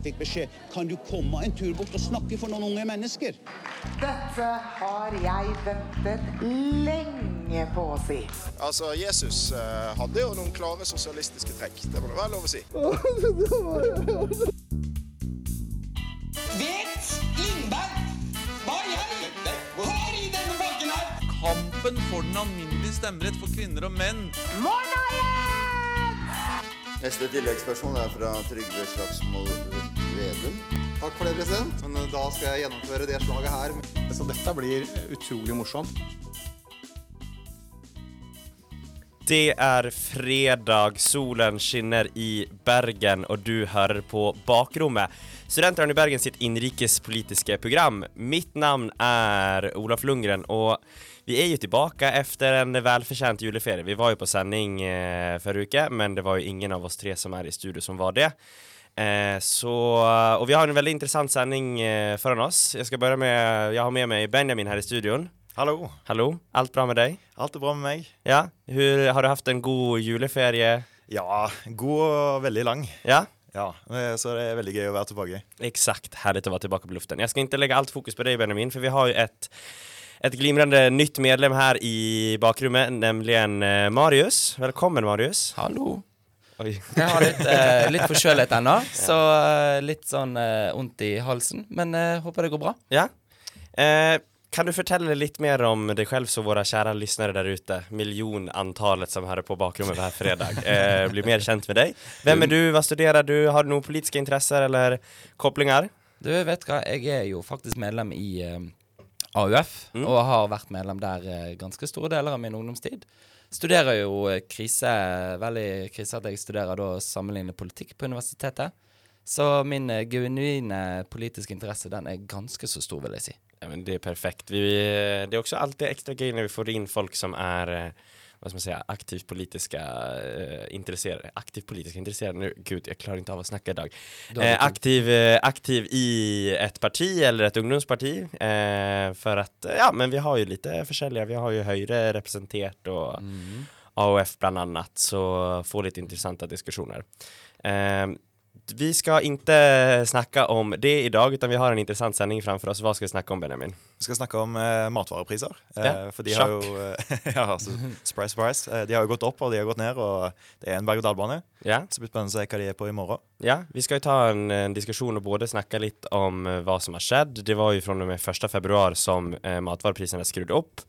Jeg fikk beskjed kan du komme en tur bort og snakke for noen unge mennesker. Dette har jeg ventet lenge på å si. Altså, Jesus eh, hadde jo noen klare sosialistiske trekk. Det må det være lov å si. Vet Lindberg hva i helvete har i denne pakken her? Kampen for den alminnelige stemmerett for kvinner og menn. Neste tilleggsspørsmål er fra Trygve Slagsvold. Takk for det, president. Men eh, da skal jeg gjennomføre det slaget her. Så dette blir utrolig morsomt. Det er fredag, solen skinner i Bergen, og du hører på Bakrommet. Studentene i Bergen sitt innenrikspolitiske program. Mitt navn er Olaf Lundgren, og vi er jo tilbake etter en velfortjent juleferie. Vi var jo på sending eh, forrige uke, men det var jo ingen av oss tre som er i studio som var det. Eh, så, og vi har en veldig interessant sending eh, foran oss. Jeg med, jeg har med meg Benjamin her i studioen. Hallo. Hallo, alt bra med deg? Alt er bra med meg. Ja, Hur, har du hatt en god juleferie? Ja, god og veldig lang. Ja, Ja, eh, Så det er veldig gøy å være tilbake. exakt. Herlig å være tilbake på luften. Jeg skal ikke legge alt fokus på deg, Benjamin, for vi har jo et, et glimrende nytt medlem her i bakrummet, nemlig en Marius. Velkommen, Marius. Hallo. Oj. Jeg har litt, eh, litt forkjølet ennå, så eh, litt sånn eh, vondt i halsen. Men eh, håper det går bra. Ja. Eh, kan du fortelle litt mer om deg selv, så våre kjære lyttere der ute, millionantallet som hører på bakrommet hver fredag, eh, blir mer kjent med deg? Hvem er du, hva studerer du, har du noen politiske interesser eller koblinger? Du vet hva, jeg er jo faktisk medlem i eh, AUF, og har vært medlem der eh, ganske store deler av min ungdomstid. Studerer jo eh, krise, veldig krise at jeg studerer da sammenlignende politikk på universitetet. Så min eh, genuine politiske interesse, den er ganske så stor, vil jeg si. Ja, men det er perfekt. Vi, det er også alltid ekstra gøy når vi får inn folk som er eh, vad ska man säga, aktivt politiska eh, intresserade. Aktivt politiskt intresserade. Nu, gud, jag klarar inte av att snacka idag. Eh, aktiv, eh, aktiv i ett parti eller ett ungdomsparti. Eh, för att, eh, ja men vi har ju lite försäljare, Vi har ju Høyre representert och Mm. AOF bland annat. Så få lite intressanta diskussioner. Vi skal ikke snakke om det i dag, utan vi har en interessant sending framfor oss. Hva skal vi snakke om, Benjamin? Vi skal snakke om uh, matvarepriser. Uh, Ja, For de har jo eh, ja, altså, Surprise, surprise. De har jo gått opp, og de har gått ned, og det er en berg-og-dal-bane. Ja, Så det blir spennende å se hva de er på i morgen. ja, vi skal jo ta en, en diskusjon og både snakke litt om hva vad som har skjedd. Det var jo fra og med första februari som eh, matvarupriserna skruvade upp.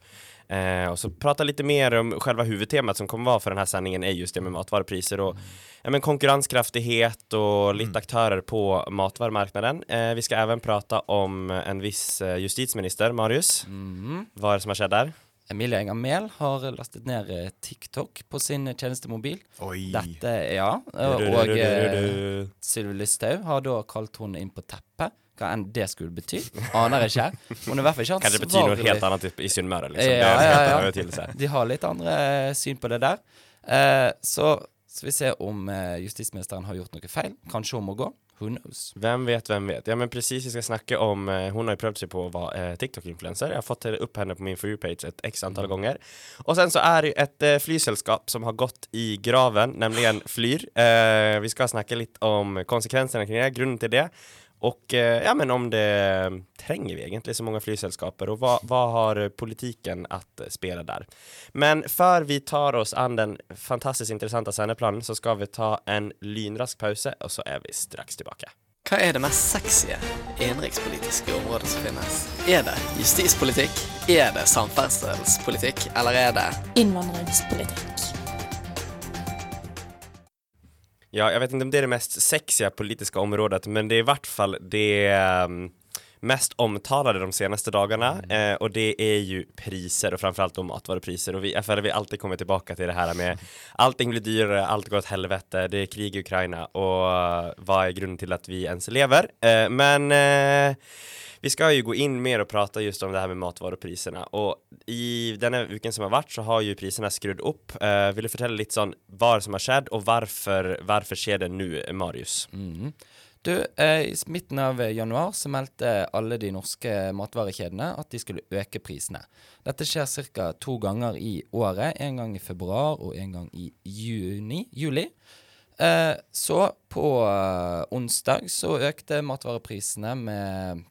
Eh, och så prata lite mer om själva huvudtemat som kommer vara för den här sändningen är just det med matvarupriser och eh, men konkurrenskraftighet och lite aktörer på matvarumarknaden. Eh, vi ska även prata om en viss eh, justitieminister, Marius. Mm. Vad är det som har skett där? Emilie Enger Mehl har lastet ned eh, TikTok på sin eh, tjenestemobil. Oi. Dette, ja. Og Sylvie Sylvi Listhaug har da kalt hun inn på teppet. Hva enn det skulle bety. Aner ikke. Hun er i hvert fall ikke Kanske det bety noe helt annet i, i Sunnmøre, liksom. Ja, ja, ja. De har litt andre eh, syn på det der. Eh, så skal vi se om eh, justisministeren har gjort noe feil. Kanskje hun må gå. Who knows? Hvem vet, hvem vet. Ja men precis, vi skal snakke om, eh, Hun har jo prøvd seg på å være eh, TikTok-influencer. Jeg har fått opp henne på min For You-page et x antall ganger. Og sen så er det et eh, flyselskap som har gått i graven, nämligen Flyr. Eh, vi skal snakke litt om konsekvensene kring det, grunnen til det. Och eh, ja men om det trenger vi egentlig så mange flyselskaper, og hva, hva har politikken at eh, spela der? Men før vi tar oss an den fantastisk interessante sendeplanen, så skal vi ta en lynrask pause, og så er vi straks tilbake. Hva er det mest sexy innenrikspolitiske området som finnes? Er det justispolitikk? Er det samferdselspolitikk? Eller er det Innvandringspolitikk. Ja, jag vet inte om det är det mest sexiga politiska området, men det är i vart fall det um, mest omtalade de senaste dagarna. Eh, och det är ju priser och framförallt då matvarupriser. Och vi, vi alltid kommer tillbaka till det här med allting blir dyrare, allt går åt helvete, det är krig i Ukraina och eh, vad är grunden till att vi ens lever? Eh, men eh, vi ska ju gå in mer och prata just om det här med matvarupriserna och i denne uken som har vært så har ju priserna skrudd opp. Uh, vil du fortelle litt sånn hva som har skjedd og hvorfor, hvorfor skjer det nå, Marius? Mm. Du, eh, i midten av eh, januar så meldte alle de norske matvarekjedene at de skulle øke prisene. Dette skjer ca. to ganger i året. En gang i februar og en gang i juni, juli. Eh, så på eh, onsdag så økte matvareprisene med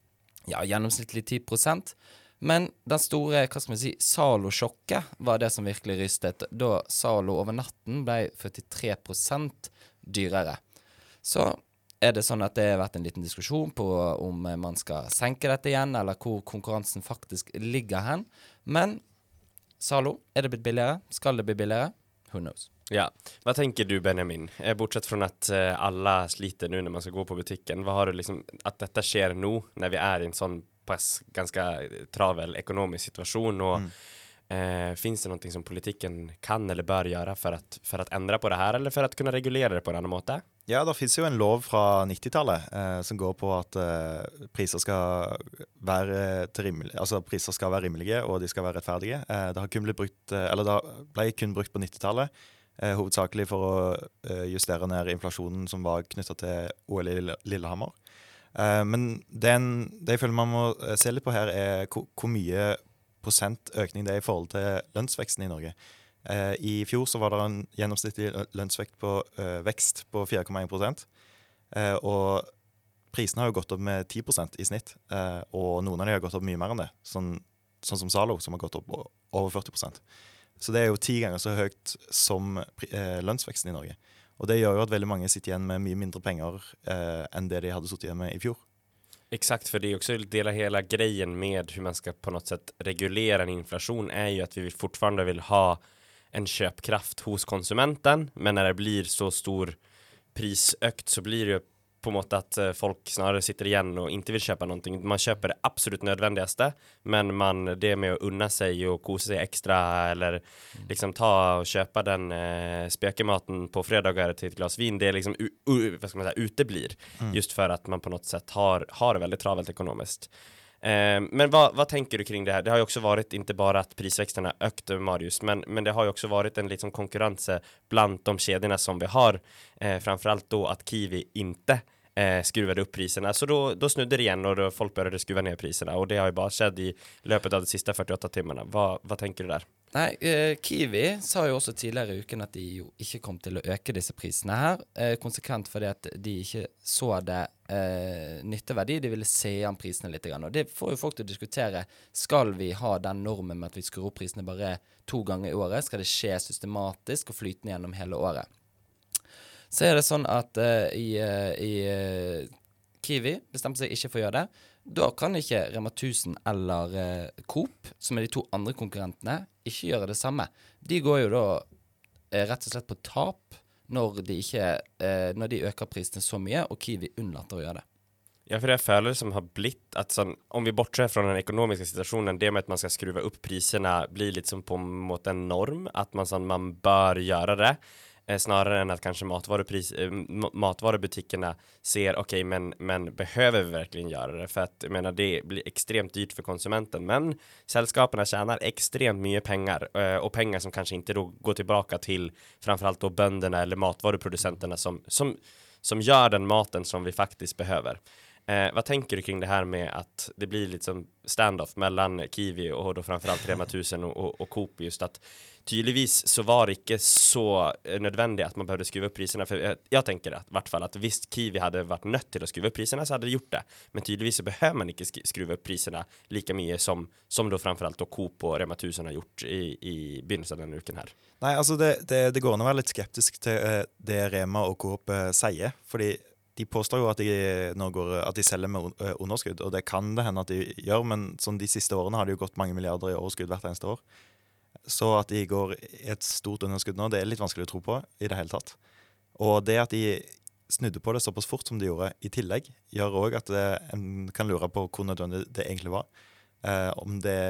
ja, gjennomsnittlig 10 Men den store hva skal si, Zalo-sjokket var det som virkelig rystet, da Zalo over natten ble 43% dyrere. Så er det sånn at det har vært en liten diskusjon på om man skal senke dette igjen, eller hvor konkurransen faktisk ligger hen. Men Zalo, er det blitt billigere? Skal det bli billigere? Who knows? Ja. Hva tenker du Benjamin? Eh, bortsett fra at alle sliter nå når man skal gå på butikken. Hva har du liksom, At dette skjer nå, når vi er i en sånn pass ganske travel ekonomisk og mm. eh, Fins det noe som politikken kan eller bør gjøre for å endre att ändra på det her, eller for å kunne regulere det på en annen måte? Ja, det finnes jo en lov fra 90-tallet eh, som går på at eh, priser skal rimelig, altså priser skal være rimelige og de skal være rettferdige. Eh, det har kun brukt, eh, eller det ble kun brukt på 90-tallet, eh, hovedsakelig for å eh, justere ned inflasjonen som var knytta til OL i Lillehammer. Eh, men den, det jeg føler man må eh, se litt på her, er hvor, mye prosent økning det er i forhold til lønnsveksten i Norge. Eh, I fjor så var det en gjennomsnittlig lø- lønnsvekt på eh, vekst på 4,1 eh, Og prisene har jo gått opp med 10% i snitt, og noen av de har gått opp mye mer enn det. Sånn, sånn som Zalo, som har gått opp over 40 Så det er jo ti ganger så høyt som eh, lønnsveksten i Norge. Og det gjør jo at veldig mange sitter igjen med mye mindre penger eh, enn det de hadde sittet igjen med i fjor. Exakt, för det är också hela, hela grejen med hur man ska på något sätt regulere en inflation är ju att vi fortfarande vill ha en köpkraft hos konsumenten, men när det blir så stor prisökt så blir det ju en måte att eh, folk snarare sitter igjen og ikke vil kjøpe noe. Man kjøper det absolut nødvendigste, men man det med å unne seg og kose seg ekstra, eller liksom ta og kjøpe den eh, spekematen på fredager til et glas vin, det liksom u, u, säga, uteblir. Mm. Just for at man på noe sett har, har det veldig travelt ekonomiskt. Eh, men vad tänker du kring det här? Det har ju också varit inte bara att prisväxterna ökte Marius, men, men det har ju också varit en liksom konkurrens bland de kedjorna som vi har. Eh, framförallt då att Kiwi inte eh, skruvade upp priserna, så då snudde det igen och då folk började skruva ner priserna och det har ju bara skett i löpet av de sista 48 timmarna. Vad tänker du där? Nei, eh, Kiwi sa jo også tidligere i uken at de jo ikke kom til å øke disse prisene her. Eh, konsekvent fordi at de ikke så det eh, nytteverdi. De ville se an prisene litt. Og det får jo folk til å diskutere. Skal vi ha den normen med at vi skrur opp prisene bare to ganger i året? Skal det skje systematisk og flytende gjennom hele året? Så er det sånn at eh, i, eh, i eh, Kiwi bestemte seg ikke for å gjøre det. Da kan ikke Rema 1000 eller eh, Coop, som er de to andre konkurrentene, ikke gjøre det samme. De går jo da eh, rett og slett på tap når de, ikke, eh, når de øker prisene så mye, og Kiwi unnlater å gjøre det. Ja, för jag följer som har blitt at sånn, om vi bortser fra den økonomiske situasjonen, det med at man skal skru opp prisene blir lite som på måte en norm, at man, sånn, man bør gjøre det. Eh, snarare än att kanske matvarupris, eh, matvarubutikerna ser, okej, men, men behöver vi verkligen göra det? För att jag menar, det blir extremt dyrt för konsumenten, men sällskapen tjänar extremt mycket pengar og och pengar som kanske inte då går tillbaka till framförallt då bönderna eller matvaruproducenterna som, som, som gör den maten som vi faktiskt behöver. Eh, vad tänker du kring det här med att det blir liksom standoff mellan Kiwi och då framförallt Rema 1000 och, och, och Coop just att tydligvis så var det inte så nødvendig nödvändigt att man behövde skruva upp priserna för jag, jag tänker att i vart fall att visst Kiwi hade varit nött till att skruva upp priserna så hade det gjort det men tydligvis så behöver man inte sk- skruva upp priserna lika mycket som, som då framförallt då Coop och Rema 1000 har gjort i, i begynnelsen av den uken här. Nei, altså det, det, det går an å være litt skeptisk til eh, det Rema og Coop eh, sier. Fordi de påstår jo at de, går, at de selger med eh, underskudd, og det kan det hende at de gjør, men sånn de siste årene har det jo gått mange milliarder i overskudd hvert eneste år. Så at de går i et stort underskudd nå, det er litt vanskelig å tro på i det hele tatt. Og det at de snudde på det såpass fort som de gjorde, i tillegg, gjør òg at det, en kan lure på hvor nødvendig det egentlig var. Eh, om, det,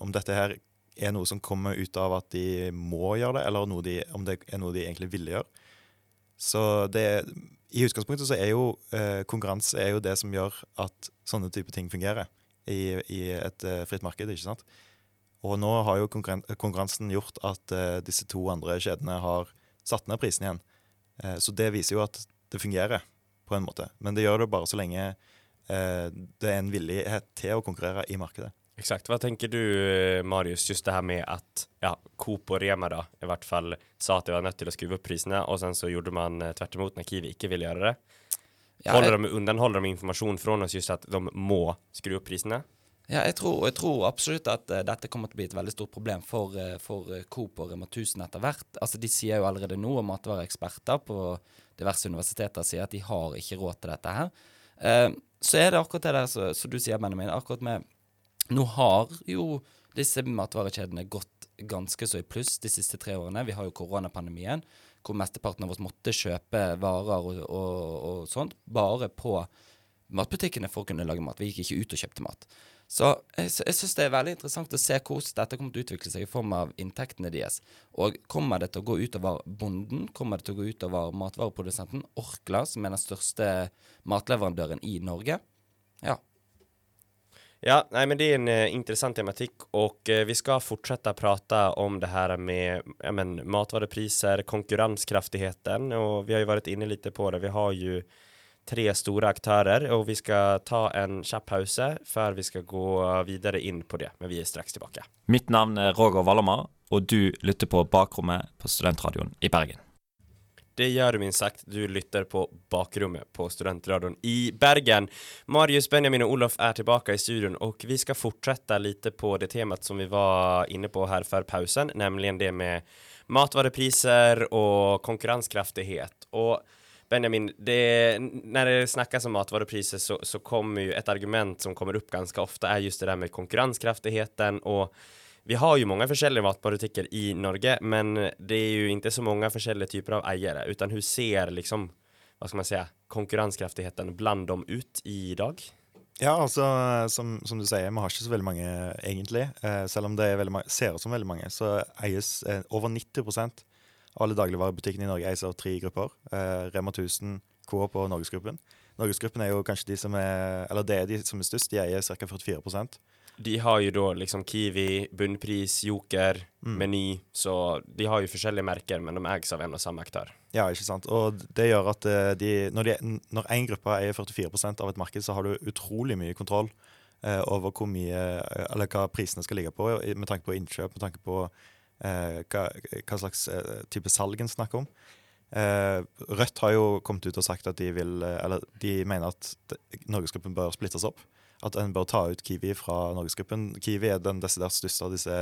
om dette her er noe som kommer ut av at de må gjøre det, eller de, om det er noe de egentlig ville gjøre. Så det, i utgangspunktet så er jo eh, konkurranse er jo det som gjør at sånne type ting fungerer i, i et eh, fritt marked, ikke sant? Og nå har jo konkurren konkurransen gjort at eh, disse to andre kjedene har satt ned prisen igjen. Eh, så det viser jo at det fungerer, på en måte. Men det gjør det bare så lenge eh, det er en villighet til å konkurrere i markedet. Exakt. Vad tänker du eh, Marius, just det här med att ja, Coop och Rema då i vart fall sa att det var nødt til å skruva opp prisene, og sen så gjorde man tvert imot når Kiwi ikke ville gjøre det. Ja, holder jeg- de, undanholder de informasjon fra oss just at de må skru opp prisene? Ja, jeg tror, jeg tror absolutt at uh, dette kommer til å bli et veldig stort problem for, uh, for eh, Coop og Rema 1000 etter hvert. Altså, De sier jo allerede nå, og matvareeksperter på diverse universiteter sier at de har ikke råd til dette her. Eh, så er det akkurat det der som du sier, Benjamin, akkurat med Nå har jo disse matvarekjedene gått ganske så i pluss de siste tre årene. Vi har jo koronapandemien, hvor mesteparten av oss måtte kjøpe varer og, og, og sånt bare på matbutikkene for å kunne lage mat. Vi gikk ikke ut og kjøpte mat. Så jeg, jeg syns det er veldig interessant å se hvordan dette kommer til å utvikle seg i form av inntektene deres. Og kommer det til å gå utover bonden? Kommer det til å gå utover matvareprodusenten Orkla, som er den største matleverandøren i Norge? Ja. Ja, nej men det är en eh, intressant tematik och eh, vi ska fortsätta prata om det här med ja, men, matvarupriser, konkurrenskraftigheten och vi har ju varit inne lite på det. Vi har ju tre stora aktörer och vi ska ta en kjapp pause för vi ska gå vidare in på det, men vi är strax tillbaka. Mitt navn er Roger Wallomar og du lytter på Bakrommet på Studentradioen i Bergen. Det gjør minst sagt. Du lytter på bakrummet på Studentradion i Bergen. Marius, Benjamin og Olof er tilbake i studion og vi skal fortsette litt på det temaet som vi var inne på her før pausen, nemlig det med matvarupriser og konkurrenskraftighet. Og Benjamin, det, når det snakkes om matvarupriser så, så kommer jo et argument som kommer opp ganske ofte, er just det der med konkurrenskraftigheten och vi har ju många forskjellige matbutikker i Norge, men det er jo ikke så mange forskjellige typer av eiere, utan hur ser liksom, vad ska man säga, konkurrenskraftigheten bland dem ut i dag? Ja, altså, som, som du sier, vi har ikke så veldig mange egentlig. Eh, selv om det mange, ser ut som veldig mange, så eies eh, over 90 av alle dagligvarebutikkene i Norge eies av tre grupper. Eh, Rema 1000, Coop og Norgesgruppen. Norgesgruppen er jo kanskje de som er Eller det er de som er størst, de eier ca. 44 De har jo da liksom Kiwi, Bunnpris, Joker, Mm. Meny, så de har jo forskjellige merker, men de eies av en og samme aktør. Ja, ikke sant. Og det gjør at eh, de, når, de, når en gruppe eier 44% av et marked, så har du utrolig mye kontroll eh, over hvor mye, eh, eller hva prisene skal ligge på, med tanke på innkjøp, med tanke på eh, hva, hva slags eh, type salg en snakker om. Eh, Rødt har jo kommet ut og sagt at de vil, eller de mener at Norgesgruppen bør splittes opp. At en bør ta ut Kiwi fra Norgesgruppen. Kiwi er den desidert største av disse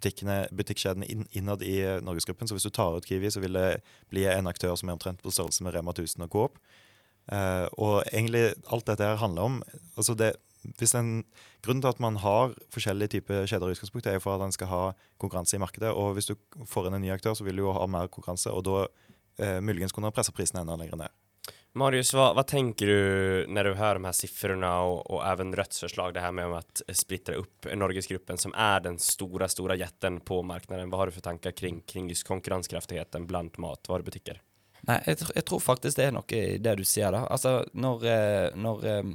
butikkjedene inn, innad i eh, Norgesgruppen. Så hvis du tar ut Kiwi, så vil det bli en aktør som er omtrent på størrelse med Rema 1000 og Coop. Uh, og egentlig alt dette her handler om altså det, hvis en, Grunnen til at man har forskjellige typer kjeder i utgangspunktet, er jo for at en skal ha konkurranse i markedet. Og hvis du får inn en ny aktør, så vil du jo ha mer konkurranse, og da uh, muligens kunne presse prisene enda lenger ned. Marius, hva, hva, tenker du når du hører de her siffrorna og, og even Rødts forslag, det her med å splitte opp Norgesgruppen som er den store store jetten på marknaden. Hva har du for tanker kring, kring konkurransekraftigheten blant matvarebutikker? Nei, jeg, jeg tror faktisk det er noe i det du sier, da. Altså, når, eh, når eh,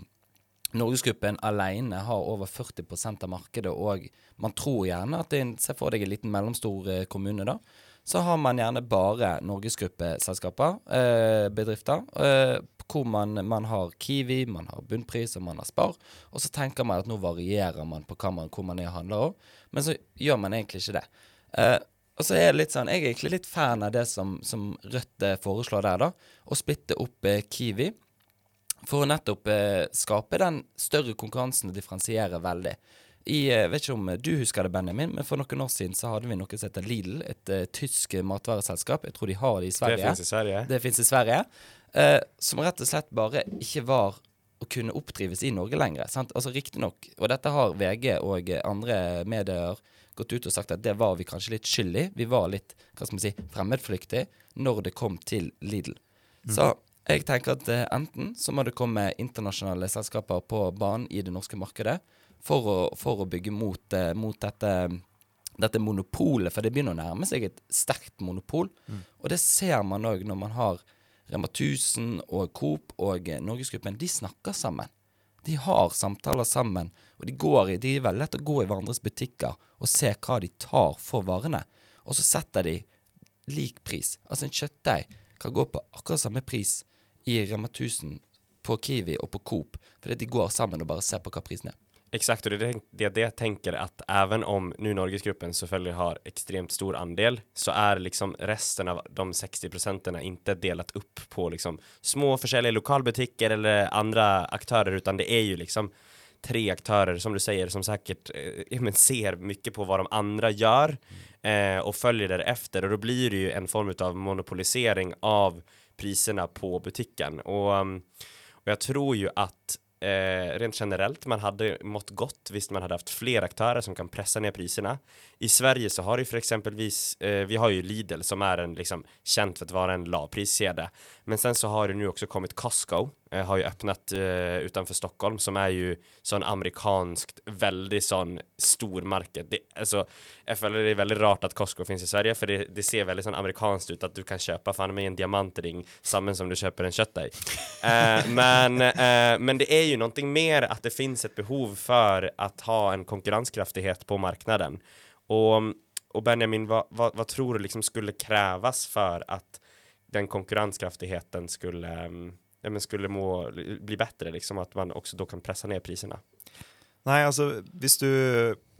Norgesgruppen alene har over 40% av markedet, og man tror gjerne at det er en, Se for deg en liten mellomstor eh, kommune, da. Så har man gjerne bare norgesgruppeselskaper, eh, bedrifter, eh, hvor man, man har Kiwi, man har Bunnpris og man har Spar. Og så tenker man at nå varierer man på hva man, hvor man er og handler òg, men så gjør man egentlig ikke det. Eh, og så er det litt sånn, Jeg er egentlig litt fan av det som, som Rødt eh, foreslår der, da. Å splitte opp eh, Kiwi. For å nettopp eh, skape den større konkurransen og differensiere veldig. I, jeg vet ikke om du husker det, Benjamin, men for noen år siden så hadde vi noe som heter Lidl. Et uh, tysk matvareselskap. Jeg tror de har det i Sverige. Det finnes i Sverige. Det finnes i Sverige. Uh, som rett og slett bare ikke var å kunne oppdrives i Norge lenger. Sant? Altså Riktignok, og dette har VG og eh, andre medier gått ut og sagt at det var vi kanskje litt skyld i. Vi var litt hva skal man si, fremmedflyktig når det kom til Lidl. Så jeg tenker at eh, enten så må det komme internasjonale selskaper på banen i det norske markedet for å, for å bygge mot, eh, mot dette, dette monopolet, for det begynner å nærme seg et sterkt monopol. Og det ser man òg når man har Rema 1000 og Coop og eh, Norgesgruppen. De snakker sammen. De har samtaler sammen, og de, går i, de er veldig lett å gå i hverandres butikker og se hva de tar for varene. Og så setter de lik pris. Altså en kjøttdeig kan gå på akkurat samme pris i Rema 1000, på Kiwi og på Coop, fordi de går sammen og bare ser på hva prisen er. Exakt, och det är det, det, jag tänker att även om nu Norgesgruppen selvfølgelig har extremt stor andel så är liksom resten av de 60 procenten inte delat upp på liksom små försäljare, lokalbutiker eller andra aktörer utan det är ju liksom tre aktörer som du säger som säkert eh, ser mycket på vad de andra gör eh, och följer därefter och då blir det ju en form av monopolisering av priserna på butiken. Och, um, och jag tror ju att eh, rent generellt man hade mått gott visst man hade haft fler aktörer som kan pressa ner priserna. I Sverige så har vi för exempelvis, eh, vi har ju Lidl som är en liksom känt för att vara en lavpriskedja. Men sen så har det nu också kommit Costco, eh, har jo åpnet uh, utenfor Stockholm som er jo sånn amerikanskt, veldig sånn stor market. Det, altså, jeg føler det er veldig rart at Costco finnes i Sverige for det, det ser veldig sånn amerikanskt ut at du kan kjøpe faen meg en diamantring sammen som du kjøper en kjøttdeig. Uh, men, uh, men det er jo noe mer at det finnes et behov for å ha en konkurrenskraftighet på marknaden. Og, og, Benjamin, hva, hva, hva, tror du liksom skulle krävas for at den konkurrenskraftigheten skulle, um, ja, men skulle må, bli bedre, liksom at man også da kan presse ned prisene? Nei, altså hvis du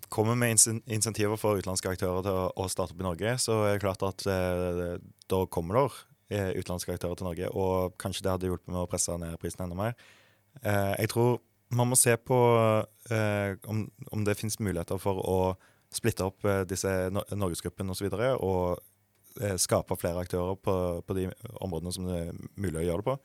kommer med insentiver for utenlandske aktører til å, starte opp i Norge, så er det klart at eh, da kommer det eh, utenlandske aktører til Norge, og kanskje det hadde hjulpet med å presse ned prisen enda mer. Eh, jeg tror man må se på eh, om, om det finnes muligheter for å splitte opp eh, disse no norgesgruppene osv. Og, så videre, og eh, skape flere aktører på, på de områdene som det er mulig å gjøre det på.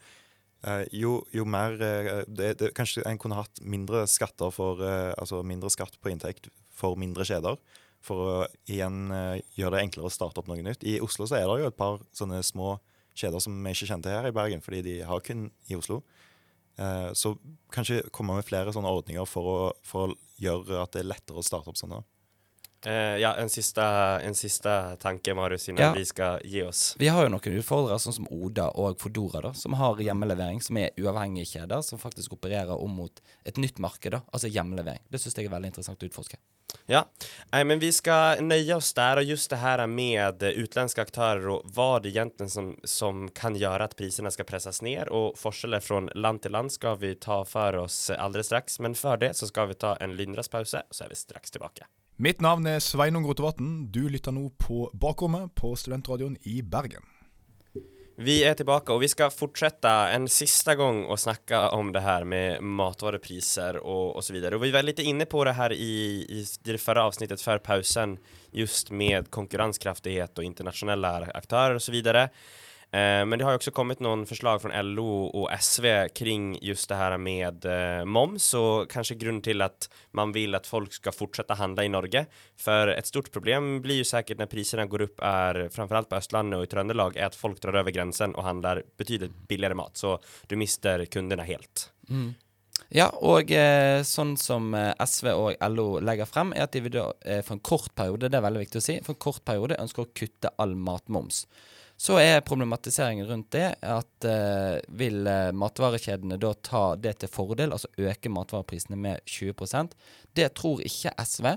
Eh, jo, jo mer eh, det, det, Kanskje en kunne hatt mindre skatter for eh, Altså mindre skatt på inntekt for mindre kjeder. For å igjen gjøre det enklere å starte opp noe nytt. I Oslo så er det jo et par sånne små kjeder som vi ikke kjente her i Bergen, fordi de har kun i Oslo. Så kanskje komme med flere sånne ordninger for å, for å gjøre at det er lettere å starte opp sånne. Eh, ja, en siste, en siste, tanke Marius siden Ja. vi skal gi oss. Vi har jo noen utfordrere, sånn som Oda og Fodora, da, som har hjemmelevering, som er uavhengige kjeder, som faktisk opererer om mot et nytt marked, da, altså hjemmelevering. Det syns jeg er veldig interessant å utforske. Ja, Nei, men vi skal nøye oss der, og just det her med utenlandske aktører og hva det egentlig som, som kan gjøre at prisene skal presses ned, og forskjeller fra land til land skal vi ta for oss alldeles straks, Men før det så skal vi ta en lynraspause og så er vi straks tillbaka. Mitt navn er Sveinung Rotevatn. Du lytter nå på Bakrommet på Studentradioen i Bergen. Vi er tilbake, og vi skal fortsette en siste gang å snakke om det her med matvarupriser og osv. Vi var litt inne på det her i, i det forrige avsnittet før pausen just med konkurrenskraftighet og internasjonale aktører osv. men det har jo också kommit noen förslag fra LO og SV kring just det här med eh, moms og kanskje grunnen til at man vil at folk skal fortsette å handle i Norge. For et stort problem blir ju säkert när priserna går upp är framförallt på Østlandet og i Trøndelag er at folk drar over grensen og handler betydelig billigere mat. Så du mister kundene helt. Mm. Ja, og eh, sånn som eh, SV og LO legger frem, er at de vil da eh, for en kort periode, det er veldig viktig å si, for en kort periode ønsker å kutte all matmoms. Så er problematiseringen rundt det at eh, vil eh, matvarekjedene da ta det til fordel, altså øke matvareprisene med 20% Det tror ikke SV.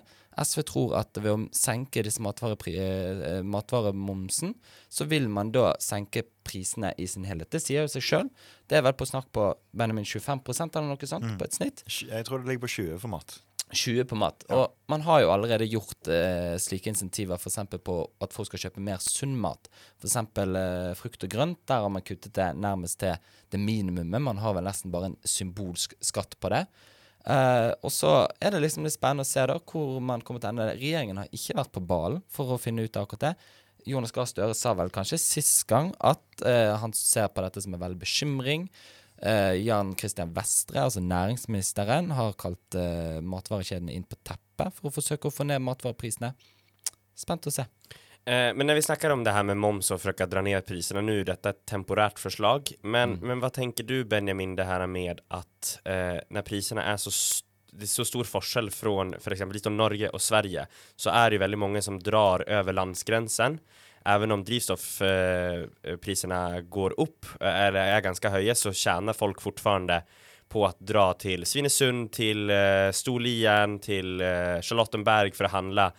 SV tror at ved å senke disse matvarepri eh, matvaremomsen, så vil man da senke prisene i sin helhet. Det sier jo seg sjøl. Det er vel på snakk på Benjamin 25 eller noe sånt Mm. på et snitt. Jeg tror det ligger på 20 for mat. 20 på mat. Og man har jo allerede gjort eh, slike insentiver f.eks. på at folk skal kjøpe mer sunn mat. F.eks. Eh, frukt og grønt. Der har man kuttet det nærmest til det minimumet. Man har vel nesten bare en symbolsk skatt på det. Eh, og så er det liksom litt spennende å se da hvor man kommer til å ende. Regjeringen har ikke vært på ballen for å finne ut av akkurat det. Jonas Gahr Støre sa vel kanskje sist gang at eh, han ser på dette som en veldig bekymring. Eh, Jan Christian Vestre, altså næringsministeren, har kalt eh, matvarekjedene inn på teppet for å forsøke å få ned matvareprisene. Spent å se. Eh, men når vi snakker om det her med moms og forsøke å dra ned prisene nu, er dette et temporært forslag. Men, men hva tenker du Benjamin, det her med at når när er är så store det er så stor forskjell fra f.eks. For lite om Norge og Sverige så er det jo veldig mange som drar over landsgränsen. Även om drivstoffpriserna eh, går eh, eller är ganska höga så tjänar folk fortfarande på att dra till Svinesund, till eh, Storlien, till eh, Charlottenberg för att handla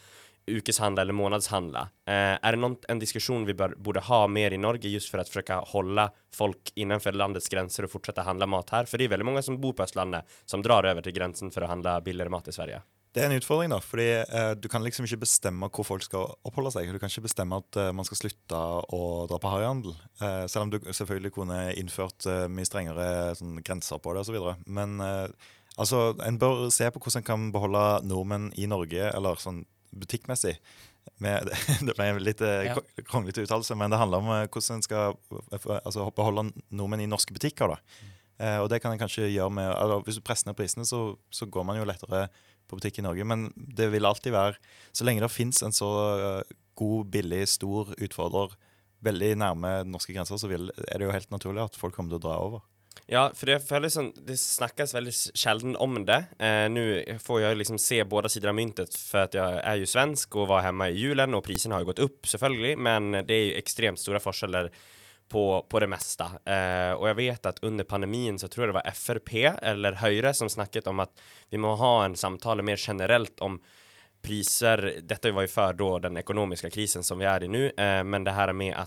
ukeshandla eller månadshandla. Eh, är det någon, en diskussion vi bör, borde ha mer i Norge just för att försöka hålla folk innanför landets gränser och fortsätta handla mat här? För det är väldigt många som bor på Östlandet som drar över till gränsen for å handle billigere mat i Sverige. Det er en utfordring, da. fordi eh, du kan liksom ikke bestemme hvor folk skal oppholde seg. Du kan ikke bestemme at eh, man skal slutte å dra på harryhandel. Eh, selv om du selvfølgelig kunne innført eh, mye strengere sånn, grenser på det osv. Men eh, altså, en bør se på hvordan en kan beholde nordmenn i Norge, eller sånn butikkmessig. Med, det ble en litt eh, Ja. kronglete uttalelse, men det handler om hvordan en skal altså, beholde nordmenn i norske butikker. da. Eh, og det kan en kanskje gjøre med altså, Hvis du presser ned prisene, så, så går man jo lettere på butikk i Norge. Men det vil alltid være Så lenge det fins en så eh, god, billig, stor utfordrer veldig nærme norske grenser, så vil, er det jo helt naturlig at folk kommer til å dra over. Ja, for det føles som det snakkes veldig sjelden om det. Eh, Nå får jeg liksom se både sider av myntet for at jeg er jo svensk og var hjemme i julen og prisene har jo gått opp, selvfølgelig, men det er jo ekstremt store forskjeller på, på det mesta. Eh, og jeg vet at under pandemien så tror jeg det var FRP eller Høyre som snakket om at vi må ha en samtale mer generellt om priser. Dette var jo før då den økonomiske krisen som vi er i nu, eh, men det her med å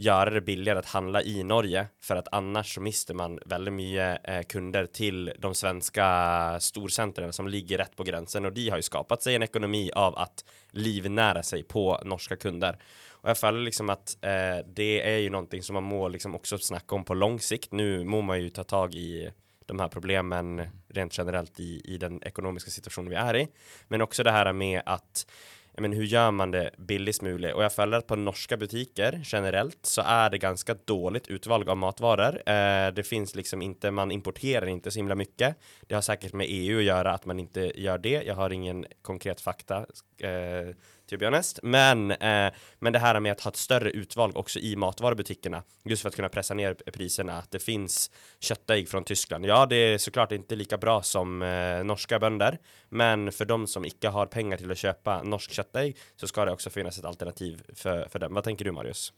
gjøre det billigere å handle i Norge, for at annars så mister man veldig mye eh, kunder til de svenske storsentrene som ligger rett på grensen, og de har jo skapt seg en ekonomi av å livnære seg på norske kunder. Og jeg føler liksom at eh, det er jo noe som man må liksom også snakke om på lang sikt. Nå må man jo ta tag i de her problemene rent generelt i, i den ekonomiske situasjonen vi er i, men også det her med at men hur gör man det billigst mulig? Og jeg føler at på norske butikker generelt så er det ganske dårlig utvalg av matvarer. Eh, det finns liksom inte, man importerer ikke så himla mye. Det har sikkert med EU å gjøre at man ikke gjør det. Jeg har ingen konkret fakta, eh, to be honest. Men, eh, men det her med å ha et større utvalg også i matvarebutikkene, just for å kunne presse ned prisene, at det finns köttägg fra Tyskland. Ja, det er så klart ikke like bra som eh, norske bønder, men for de som ikke har penger til å kjøpe norsk kjøttdeig, så skal det også finnes et alternativ for, for dem. Hva tenker du, Marius?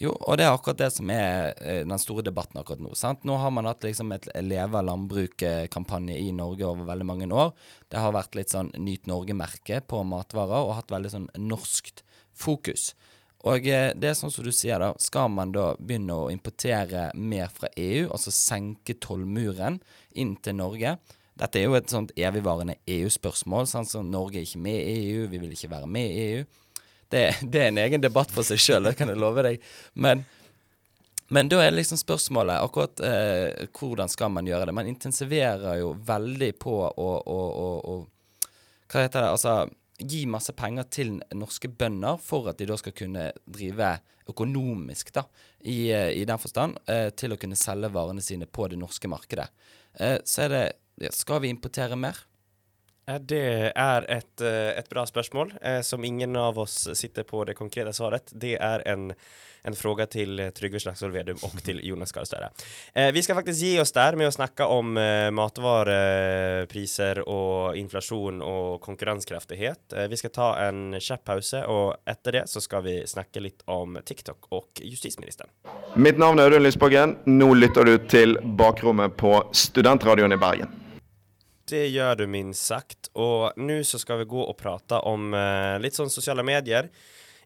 Jo, og det er akkurat det som er eh, den store debatten akkurat nå. sant? Nå har man hatt liksom et Leve landbruk-kampanje i Norge over veldig mange år. Det har vært litt sånn Nyt Norge-merke på matvarer, og hatt veldig sånn norskt fokus. Og eh, det er sånn som du sier, da. Skal man da begynne å importere mer fra EU, altså senke tollmuren inn til Norge? Dette er jo et sånt evigvarende EU-spørsmål. Sånn som Norge er ikke med i EU, vi vil ikke være med i EU. Det, det er en egen debatt for seg sjøl, det kan jeg love deg. Men, men da er liksom spørsmålet akkurat eh, hvordan skal man gjøre det. Man intensiverer jo veldig på å, å, å, å Hva heter det? Altså gi masse penger til norske bønder for at de da skal kunne drive økonomisk, da, i, eh, i den forstand, eh, til å kunne selge varene sine på det norske markedet. Eh, så er det Skal vi importere mer? Eh, Det er et, eh, et bra spørsmål, eh, som ingen av oss sitter på det konkrete svaret. Det er en, en fråga til Trygve Slagsvold Vedum og til Jonas Gahr Støre. Eh, vi skal faktisk gi oss der med å snakke om eh, matvarepriser og inflasjon og konkurransekraftighet. Vi skal ta en kjapp pause, og etter det så skal vi snakke litt om TikTok og justisministeren. Mitt navn er Audun Lysbakken. Nå lytter du til Bakrommet på Studentradioen i Bergen. Det gjør du minst sagt. Og nå så skal vi gå og prate om eh, litt sånn sosiale medier.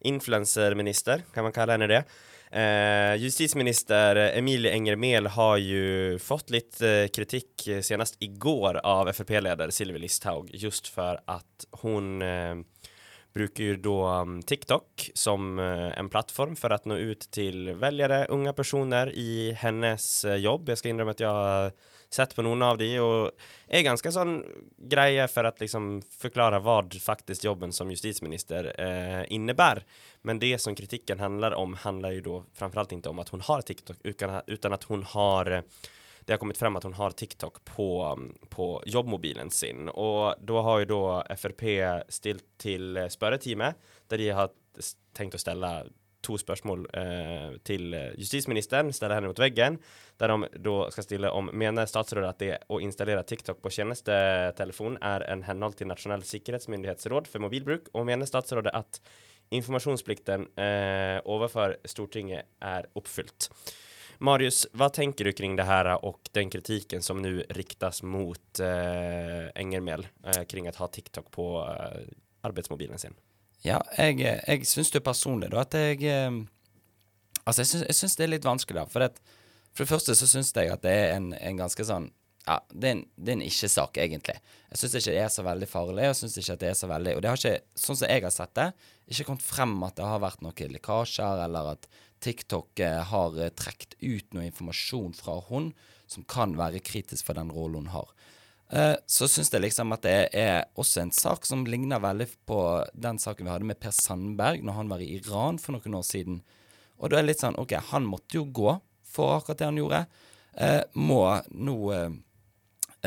Influenserminister, kan man kalle henne det. Eh, justisminister Emilie Enger Mehl har jo fått litt eh, kritikk eh, senest i går av Frp-leder Sylvi Listhaug, just for at hun eh, bruker jo da um, TikTok som eh, en plattform for å nå ut til velgere, unge personer i hennes jobb. Jeg skal innrømme at jeg sett på noen av de, og er ganske sånn greie for å liksom forklare hva faktisk jobben som justisminister eh, innebærer. Men det som kritikken handler om, handler jo da framfor alt ikke om at hun har TikTok, utan at hun har eh, det har kommet frem at hun har TikTok på, på jobbmobilen sin. Og da har jo da Frp stilt til spørretime, der de har tenkt å stelle to spørsmål eh, til justisministeren, stelle henne mot veggen, der de da skal stille om mener statsrådet at det å installere TikTok på tjenestetelefon er en henhold til Nasjonal sikkerhetsmyndighetsråd for mobilbruk, og mener statsrådet at informasjonsplikten eh, overfor Stortinget er oppfylt. Marius, hva tenker du kring det her og den kritikken som nå riktes mot eh, Engermel eh, kring å ha TikTok på eh, arbeidsmobilen sin? Ja, jeg, jeg syns jo personlig da at jeg eh, Altså, jeg syns, det er litt vanskelig, da. For, det, for det første så syns jeg at det er en, en ganske sånn Ja, det er en, en ikke-sak, egentlig. Jeg syns ikke det er så veldig farlig, jeg syns ikke at det er så veldig Og det har ikke, sånn som jeg har sett det, ikke kommet frem at det har vært noen lekkasjer, eller at TikTok eh, har eh, trukket ut noe informasjon fra hun som kan være kritisk for den rollen hun har. Eh, så syns jeg liksom at det er også en sak som ligner veldig på den saken vi hadde med Per Sandberg når han var i Iran for noen år siden. Og da er det litt sånn OK, han måtte jo gå for akkurat det han gjorde. Eh, må nå eh,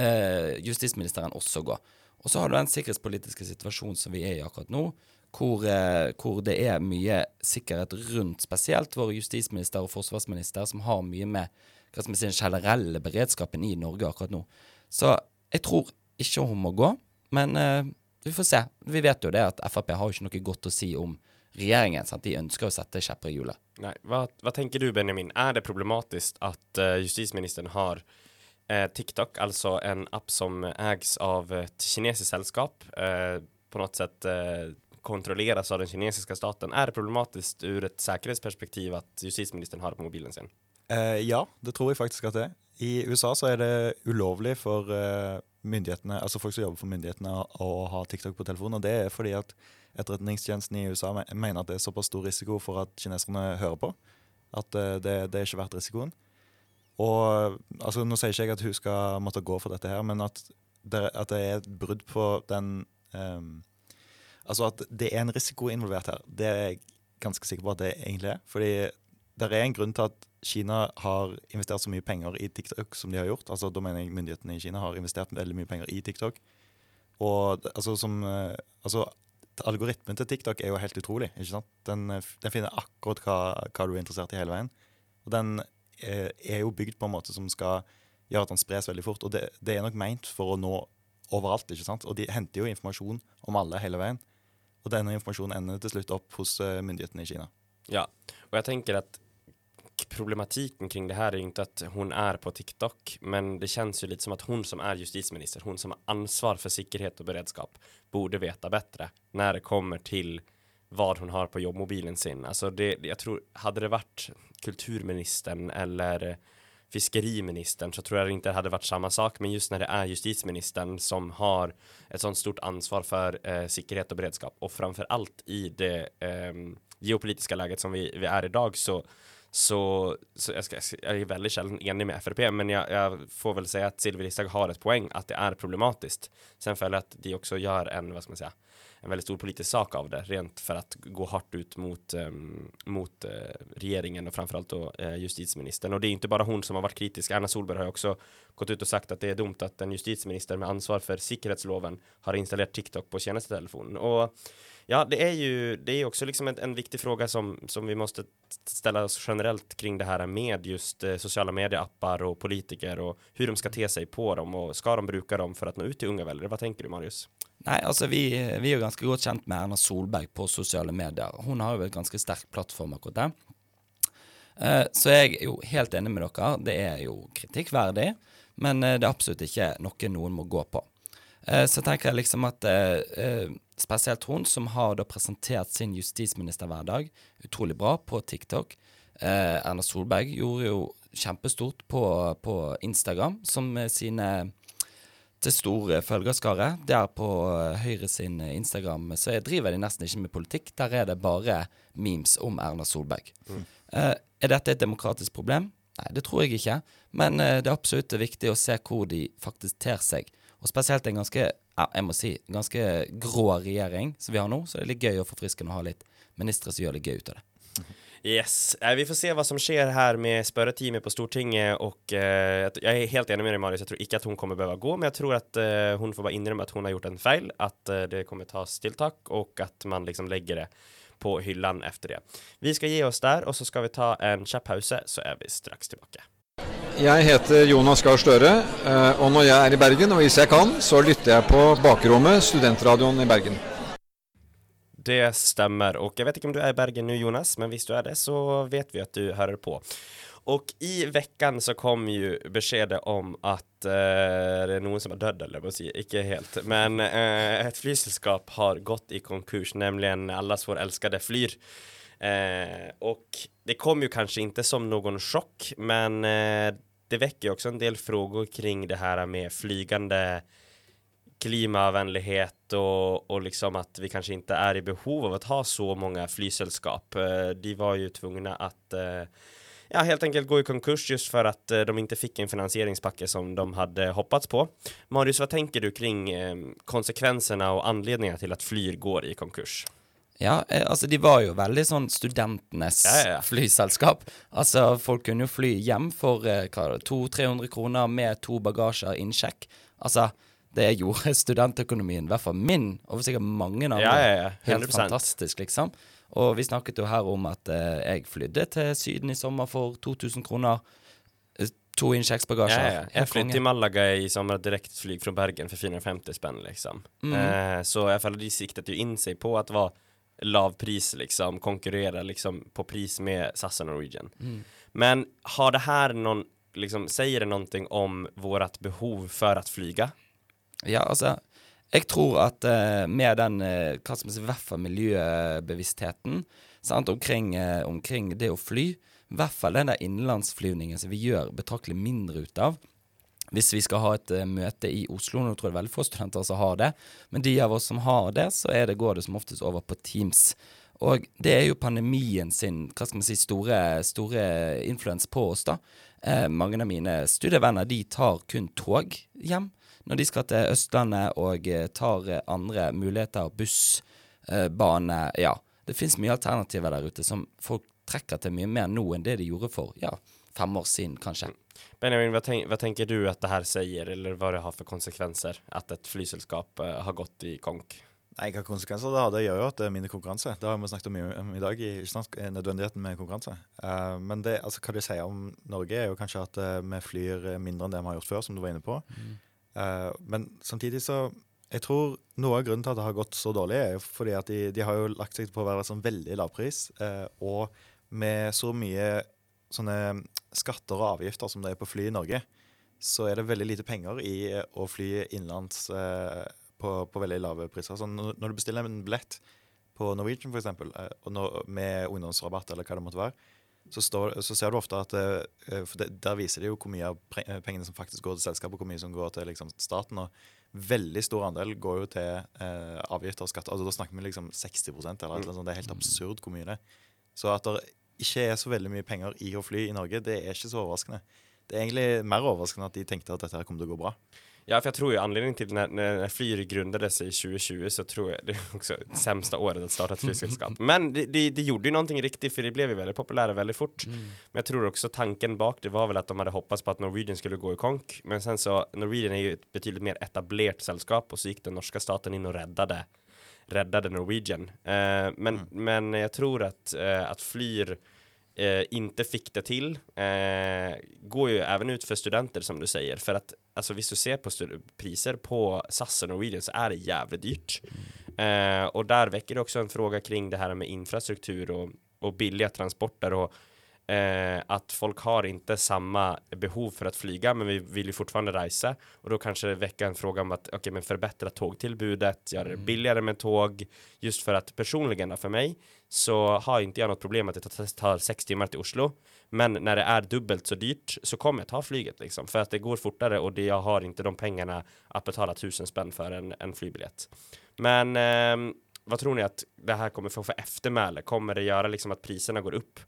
eh, justisministeren også gå. Og så har du den sikkerhetspolitiske situasjonen som vi er i akkurat nå, hvor, eh, hvor det er mye sikkerhet rundt spesielt våre justisminister og forsvarsminister, som har mye med hva skal vi si, den generelle beredskapen i Norge akkurat nå. Så jeg tror ikke hun må gå, men uh, vi får se. Vi vet jo det at Frp har jo ikke noe godt å si om regjeringen. sant? De ønsker å sette kjepper i hjulet. Nei, hva, hva tenker du, Benjamin? Er det problematisk at uh, justisministeren har uh, TikTok, altså en app som eies av et kinesisk selskap, eh, på noe sett kontrolleras av den kinesiske staten. Er det problematisk ur et sikkerhetsperspektiv at justisministeren har det på mobilen sin? Eh, ja, det tror jeg faktisk at det er. I USA så er det ulovlig for eh, myndighetene, altså folk som jobber for myndighetene, å ha TikTok på telefonen. Og det er fordi at etterretningstjenesten i USA mener at det er såpass stor risiko for at kineserne hører på, at eh, det, det er ikke verdt risikoen. Og altså, Nå sier ikke jeg at hun skal måtte gå for dette, her, men at det, at det er et brudd på den um, Altså at det er en risiko involvert her, det er jeg ganske sikker på at det egentlig er. Fordi det er en grunn til at Kina har investert så mye penger i TikTok som de har gjort. Altså Da mener jeg myndighetene i Kina har investert veldig mye penger i TikTok. Og altså som eh, Altså algoritmen til TikTok er jo helt utrolig. ikke sant? Den, eh, den finner akkurat hva, hva du er interessert i hele veien. Og den er, er jo bygd på en måte som skal gjøre at den spres veldig fort. Og det, det er nok meint for å nå overalt. ikke sant? Og de henter jo informasjon om alle hele veien. Og denne informasjonen ender til slutt opp hos eh, myndighetene i Kina. Ja, og jeg tenker at problematikken kring det her er jo ikke at hun er på TikTok, men det kjennes jo litt som at hun som er justisminister, hun som har ansvar for sikkerhet og beredskap, borde veta bättre når det kommer til hva hun har på jobbmobilen sin. Alltså det, jeg tror, hadde det vært kulturministeren eller fiskeriministeren så tror jeg ikke det hadde vært samme sak, men just når det er justisministeren som har et sånt stort ansvar for eh, sikkerhet og beredskap og framfor alt i det ehm, geopolitiska läget som vi, vi är idag så så, så jag, ska, jag är väldigt sällan enig med FRP, men jag, jag får väl säga att Listhaug har ett poäng att det är problematiskt. Sen följer att de också gör en, vad ska man säga, en väldigt stor politisk sak av det, rent för att gå hårt ut mot, um, mot uh, regeringen och framförallt då uh, justitieministern. Och det är inte bara hon som har varit kritisk, Erna Solberg har också gått ut och sagt att det är dumt att en justitieminister med ansvar för säkerhetsloven har installerat TikTok på tjänstetelefonen. Och Ja, det är ju det är också liksom en, en viktig fråga som, som vi måste ställa oss generellt kring det här med just eh, sociala medieappar och politiker och hur de ska te sig på dem och ska de bruka dem för att nå ut till unga väljare? Vad tänker du Marius? Nei, altså vi, vi er jo ganske godt kjent med Erna Solberg på sosiale medier. Hun har jo et ganske sterk plattform akkurat der. Eh, så jeg er jo helt enig med dere. Det er jo kritikkverdig, men eh, det er absolutt ikke noe noen må gå på. Eh, så tenker jeg liksom at eh, eh, spesielt hun som har da presentert sin justisministerhverdag utrolig bra på TikTok. Eh, Erna Solberg gjorde jo kjempestort på, på Instagram som sine til store følgerskare. Der på Høyre sin Instagram så driver de nesten ikke med politikk. Der er det bare memes om Erna Solberg. Eh, er dette et demokratisk problem? Nei, det tror jeg ikke. Men det er absolutt viktig å se hvor de faktisk ter seg. Og spesielt en ganske, ja, jeg må si, ganske grå regjering som vi har nå. Så det er litt gøy og forfriskende å ha litt ministre som gjør litt gøy ut av det. Yes, eh, vi får se hva som skjer her med spørretimen på Stortinget Og eh, jeg er helt enig med deg, Marius, Jeg tror ikke at hun kommer behöva gå, men jeg tror at eh, hun får bare innrømme at hun har gjort en feil, At eh, det kommer tas tiltak og at man liksom legger det på hyllan efter det. Vi skal gi oss der, og så skal vi ta en kjapp pause så er vi straks tillbaka. Jeg heter Jonas Gahr Støre, eh, og når jeg er i Bergen, og hvis jeg kan, så lytter jeg på Bakrommet, studentradioen i Bergen. Det stemmer. Og jeg vet ikke om du er i Bergen nå, Jonas, men hvis du er det så vet vi at du hører på. Og i veckan så kom jo beskjedet om at eh, det er noen som har dødd, eller si, ikke helt, men eh, et flyselskap har gått i konkurs, nemlig alles vår elskede Flyr. Eh, og det kom jo kanskje ikke som noen sjokk, men eh, det väcker också en del frågor kring det här med flygande klimavänlighet och, och liksom att vi kanske inte är i behov av att ha så många flysällskap. Eh, De var ju tvungna att eh, ja, helt enkelt gå i konkurs just för att eh, de inte fick en finansieringspacke som de hade hoppats på. Marius, vad tänker du kring konsekvenserna og anledningarna til at Flyr går i konkurs? Ja, eh, altså de var jo veldig sånn studentenes Ja, ja, flyselskap. Altså folk kunne jo fly hjem for eh, hva er det, 200-300 kroner med to bagasjer innsjekk. Altså, det gjorde studentøkonomien, i hvert fall min, og sikkert mange andre, Ja, ja, ja, helt fantastisk, liksom. Og vi snakket jo her om at eh, jeg flydde til Syden i sommer for 2000 kroner. eh, To innsjekksbagasjer. Ja, ja. Jeg flyttet flydde til Malaga i sommer direktflyg fra Bergen for 450 spenn, liksom. Mm. Eh, så jeg føler de siktet jo inn seg på at det var lav pris, liksom, konkurrere liksom på pris med SAS og Norwegian. Mm. Men har det her noen, liksom, sier det noe om vårt behov for å flyge? Ja, altså Jeg tror at uh, med den uh, hva som i hvert fall miljøbevisstheten sant, omkring, uh, omkring det å fly, i hvert fall den der innenlandsflyvningen som vi gjør betraktelig mindre ut av. Hvis vi skal ha et eh, møte i Oslo, nå tror jeg veldig få studenter som har det, men de av oss som har det, så det, går det som oftest over på Teams. Og det er jo pandemien sin hva skal man si, store, store influens på oss, da. Eh, mange av mine studievenner de tar kun tog hjem når de skal til Østlandet og eh, tar andre muligheter, buss, eh, bane Ja. Det fins mye alternativer der ute som folk trekker til mye mer nå enn det de gjorde for ja, fem år siden, kanskje. Benjamin, hva, tenk, hva tenker du at det her sier, eller hva det har for konsekvenser at et flyselskap uh, har gått i konk? Nei, Hva konsekvenser det har, det gjør jo at det er mindre konkurranse. Det har vi snakket om i, om i dag, i ikke sant? nødvendigheten med konkurranse. Uh, men det, altså, hva det sier om Norge, er jo kanskje at uh, vi flyr mindre enn det vi har gjort før, som du var inne på. Eh, men samtidig så Jeg tror noe av grunnen til at det har gått så dårlig, er jo fordi at de, de har jo lagt seg på å være sånn veldig lavpris, eh, og med så mye sånne skatter og avgifter som det er på fly i Norge, så er det veldig lite penger i eh, å fly innenlands eh, på, på veldig lave priser. Så når, du bestiller en billett på Norwegian f.eks., eh, med ungdomsrabatt eller hva det måtte være, så, står, så ser du ofte at eh, For det, der viser de jo hvor mye av pengene som faktisk går til selskapet, og hvor mye som går til liksom, staten. og Veldig stor andel går jo til avgifter og skatter. Altså, da snakker vi liksom 60% eller noe sånt. Det er helt absurd hvor mye det er. Så at det ikke er så veldig mye penger i å fly i Norge, det er ikke så overraskende. Det er egentlig mer overraskende at de tenkte at dette her kom til å gå bra. Ja, for jeg tror jo anledningen til når, när Flyr grundades i 2020 så tror jeg det er også det sämsta året att starta ett. Men de, de, de gjorde ju någonting riktigt för de blev ju väldigt populära väldigt fort. Men jeg tror også tanken bak det var vel at de hadde hoppats på at Norwegian skulle gå i konk. Men sen så, Norwegian er jo et betydelig mer etablerat selskap, og så gikk den norske staten inn og räddade räddade Norwegian. Uh, men, men jeg tror at, uh, at Flyr eh, inte fick det till eh, går ju även ut för studenter som du säger. För att alltså, hvis du ser på priser på SAS och Norwegian så är det jävligt dyrt. Eh, och där väcker det också en fråga kring det här med infrastruktur och, och billiga transporter och eh, att folk har inte samma behov för att flyga men vi vill ju fortfarande resa och då kanske det väcker en fråga om att okej men förbättra tågtillbudet, göra det billigare med tåg just för att personligen for för mig så har inte jag något problem att det tar- tar sex timmar till Oslo. Men när det är dubbelt så dyrt så kommer jag ta flyget liksom. För att det går fortare och det, jag har inte de pengarna att betala tusen spänn för en, en flygbiljett. Men eh, vad tror ni att det här kommer få för eftermäle? Kommer det göra liksom att priserna går upp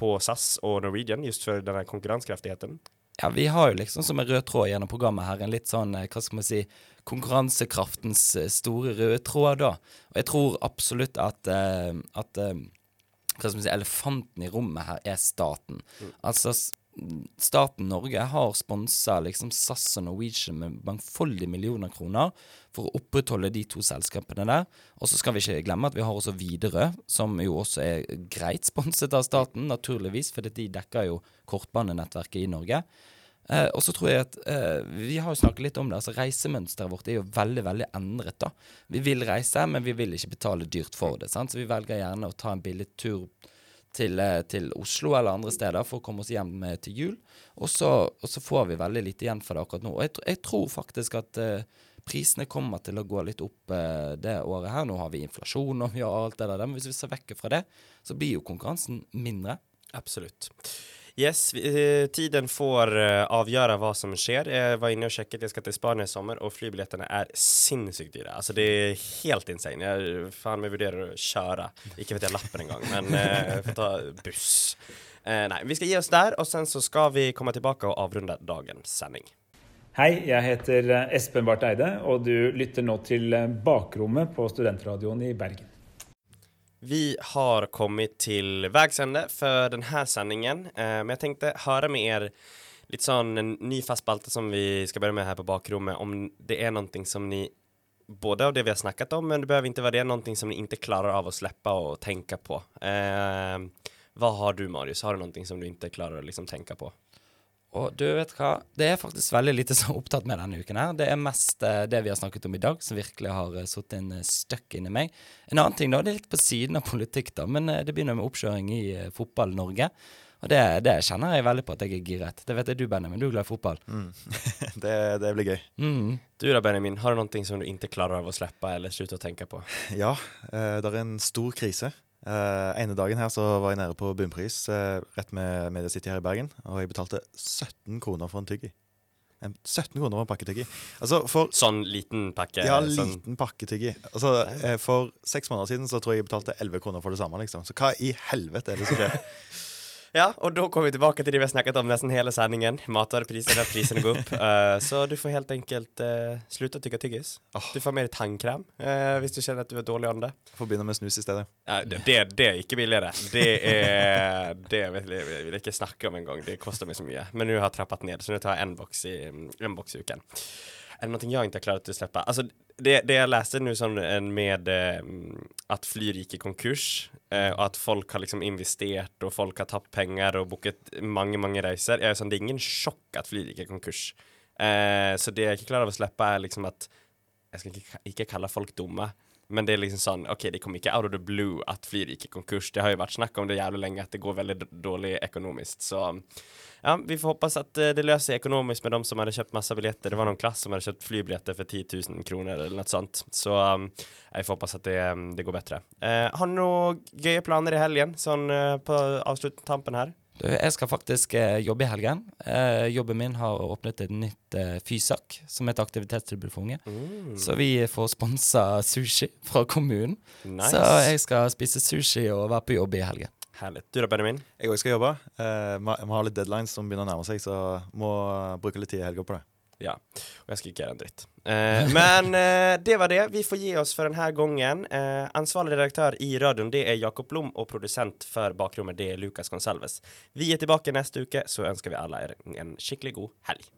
på SAS og Norwegian just for denne konkurransekraftigheten? Ja, vi har jo liksom som en rød tråd gjennom programmet her, en litt sånn, eh, hva skal man si, konkurransekraftens eh, store røde tråd, da. Og jeg tror absolutt at, eh, at hva skal man si, elefanten i rommet her er staten. Altså, staten Norge har sponsa liksom SAS og Norwegian med mangfoldige millioner kroner for å opprettholde de to selskapene der. Og så skal vi ikke glemme at vi har også Widerøe, som jo også er greit sponset av staten, naturligvis, for de dekker jo kortbanenettverket i Norge. Eh, og så tror jeg at eh, Vi har jo snakket litt om det. altså Reisemønsteret vårt er jo veldig veldig endret. da Vi vil reise, men vi vil ikke betale dyrt for det. sant? Så vi velger gjerne å ta en billig tur til, eh, til Oslo eller andre steder for å komme oss hjem til jul. Og så får vi veldig lite igjen for det akkurat nå. Og jeg, jeg tror faktisk at eh, prisene kommer til å gå litt opp eh, det året her. Nå har vi inflasjon og vi har alt det der, men hvis vi ser vekk fra det, så blir jo konkurransen mindre. Absolutt. Yes, eh, tiden får eh, avgjøre hva som skjer. Jeg var inne og sjekket, jeg skal til Spania i sommer, og flybillettene er sinnssykt dyre. Altså, det er helt insane. Jeg faen meg vurderer å kjøre. Ikke vet jeg lappen engang, men eh, jeg får ta buss. Eh, nei, vi skal gi oss der, og sen så skal vi komme tilbake og avrunde dagens sending. Hei, jeg heter eh, Espen Barth Eide, og du lytter nå til eh, Bakrommet på Studentradioen i Bergen. Vi har kommet til veis ende for denne sendingen, eh, men jeg tenkte høre med dere litt sånn en ny fast spalte som vi skal begynne med her på bakrommet, om det er noe som ni både av det vi har snakket om, men det behøver ikke være det noe som ni ikke klarer av å slippe å tenke på. Eh, hva har du, Marius? Har du noe som du ikke klarer å liksom tenke på? Og du vet hva, det er faktisk veldig lite som er opptatt med denne uken her. Det er mest eh, det vi har snakket om i dag, som virkelig har uh, satt en uh, støkk inni meg. En annen ting da, det er litt på siden av politikk, da, men eh, det begynner med oppkjøring i uh, fotball-Norge. Og det, det kjenner jeg veldig på at jeg er giret. Det vet jeg du, Benjamin. Du er glad i fotball. det, det blir gøy. Mm. Du da, Benjamin, har du noe som du ikke klarer av å slippe eller slutte å tenke på? Ja, eh, det er en stor krise. Eh, ene dagen her så var jeg nede på bunnpris uh, rett med Media City her i Bergen, og jeg betalte 17 kroner for en tyggi. En 17 kroner for en pakketyggi. Altså for Sånn liten pakke? Ja, sånn- liten pakketyggi. Altså, eh, for seks måneder siden så tror jeg jeg betalte 11 kroner for det samme, liksom. Så hva i helvete er det som skjer? Ja, og da kommer vi tilbake til det vi har snakket om nesten hele sendingen. Matvarepriser, der prisene går opp. Uh, så du får helt enkelt uh, slutte å tygge tyggis. Du får mer tannkrem uh, hvis du kjenner at du er dårlig ånde. Får begynne med snus i stedet. Det, det, det er ikke billigere. Det er Det vil jeg, vil jeg ikke snakke om engang. Det koster meg så mye. Men nå har jeg trappet ned, så nå tar jeg boks i, en boks i uken. Er det någonting jeg ikke har klart å släppa? Alltså, det, det jeg läste nå som en med eh, at Flyr gick i konkurs, eh, og at folk har liksom investert, og folk har tapt pengar og bokat mange, mange reiser, Jag är sånn, det er ingen sjokk at Flyr gikk i konkurs. Eh, så det jeg ikke klarer å slippe, er liksom at Jeg skal ikke, ikke kalle folk dumme. Men det er liksom sånn OK, det kom ikke out of the blue at Flyr gikk i konkurs. Det har jo vært snakk om det jævlig lenge, at det går veldig dårlig økonomisk. Så ja, vi får håpe at eh, det løser økonomisk med de som hadde kjøpt masse billetter. Det var noen klass som hadde kjøpt flybilletter for 10 000 kroner eller noe sånt. Så um, jeg får håpe at det, um, det går bedre. Uh, har du noen gøye planer i helgen, sånn uh, på avsluttampen her? Du, jeg skal faktisk eh, jobbe i helgen. Eh, jobben min har åpnet et nytt eh, Fysak, som er et aktivitetstilbud for unge. Mm. Så vi får sponsa sushi fra kommunen. Nice. Så jeg skal spise sushi og være på jobb i helgen. Herlig. Du da, Benjamin? Jeg òg skal jobbe. Eh, vi vi har litt deadlines som begynner å nærme seg, så må bruke litt tid i helga på det. Ja, og jeg skal ikke gjøre en dritt. Eh, men eh, det var det. Vi får gi oss for denne gangen. Eh, ansvarlig redaktør i radioen det er Jakob Blom, og produsent for Bakrommet det er Lukas Gonsalves. Vi er tilbake neste uke, så ønsker vi alle en skikkelig god helg.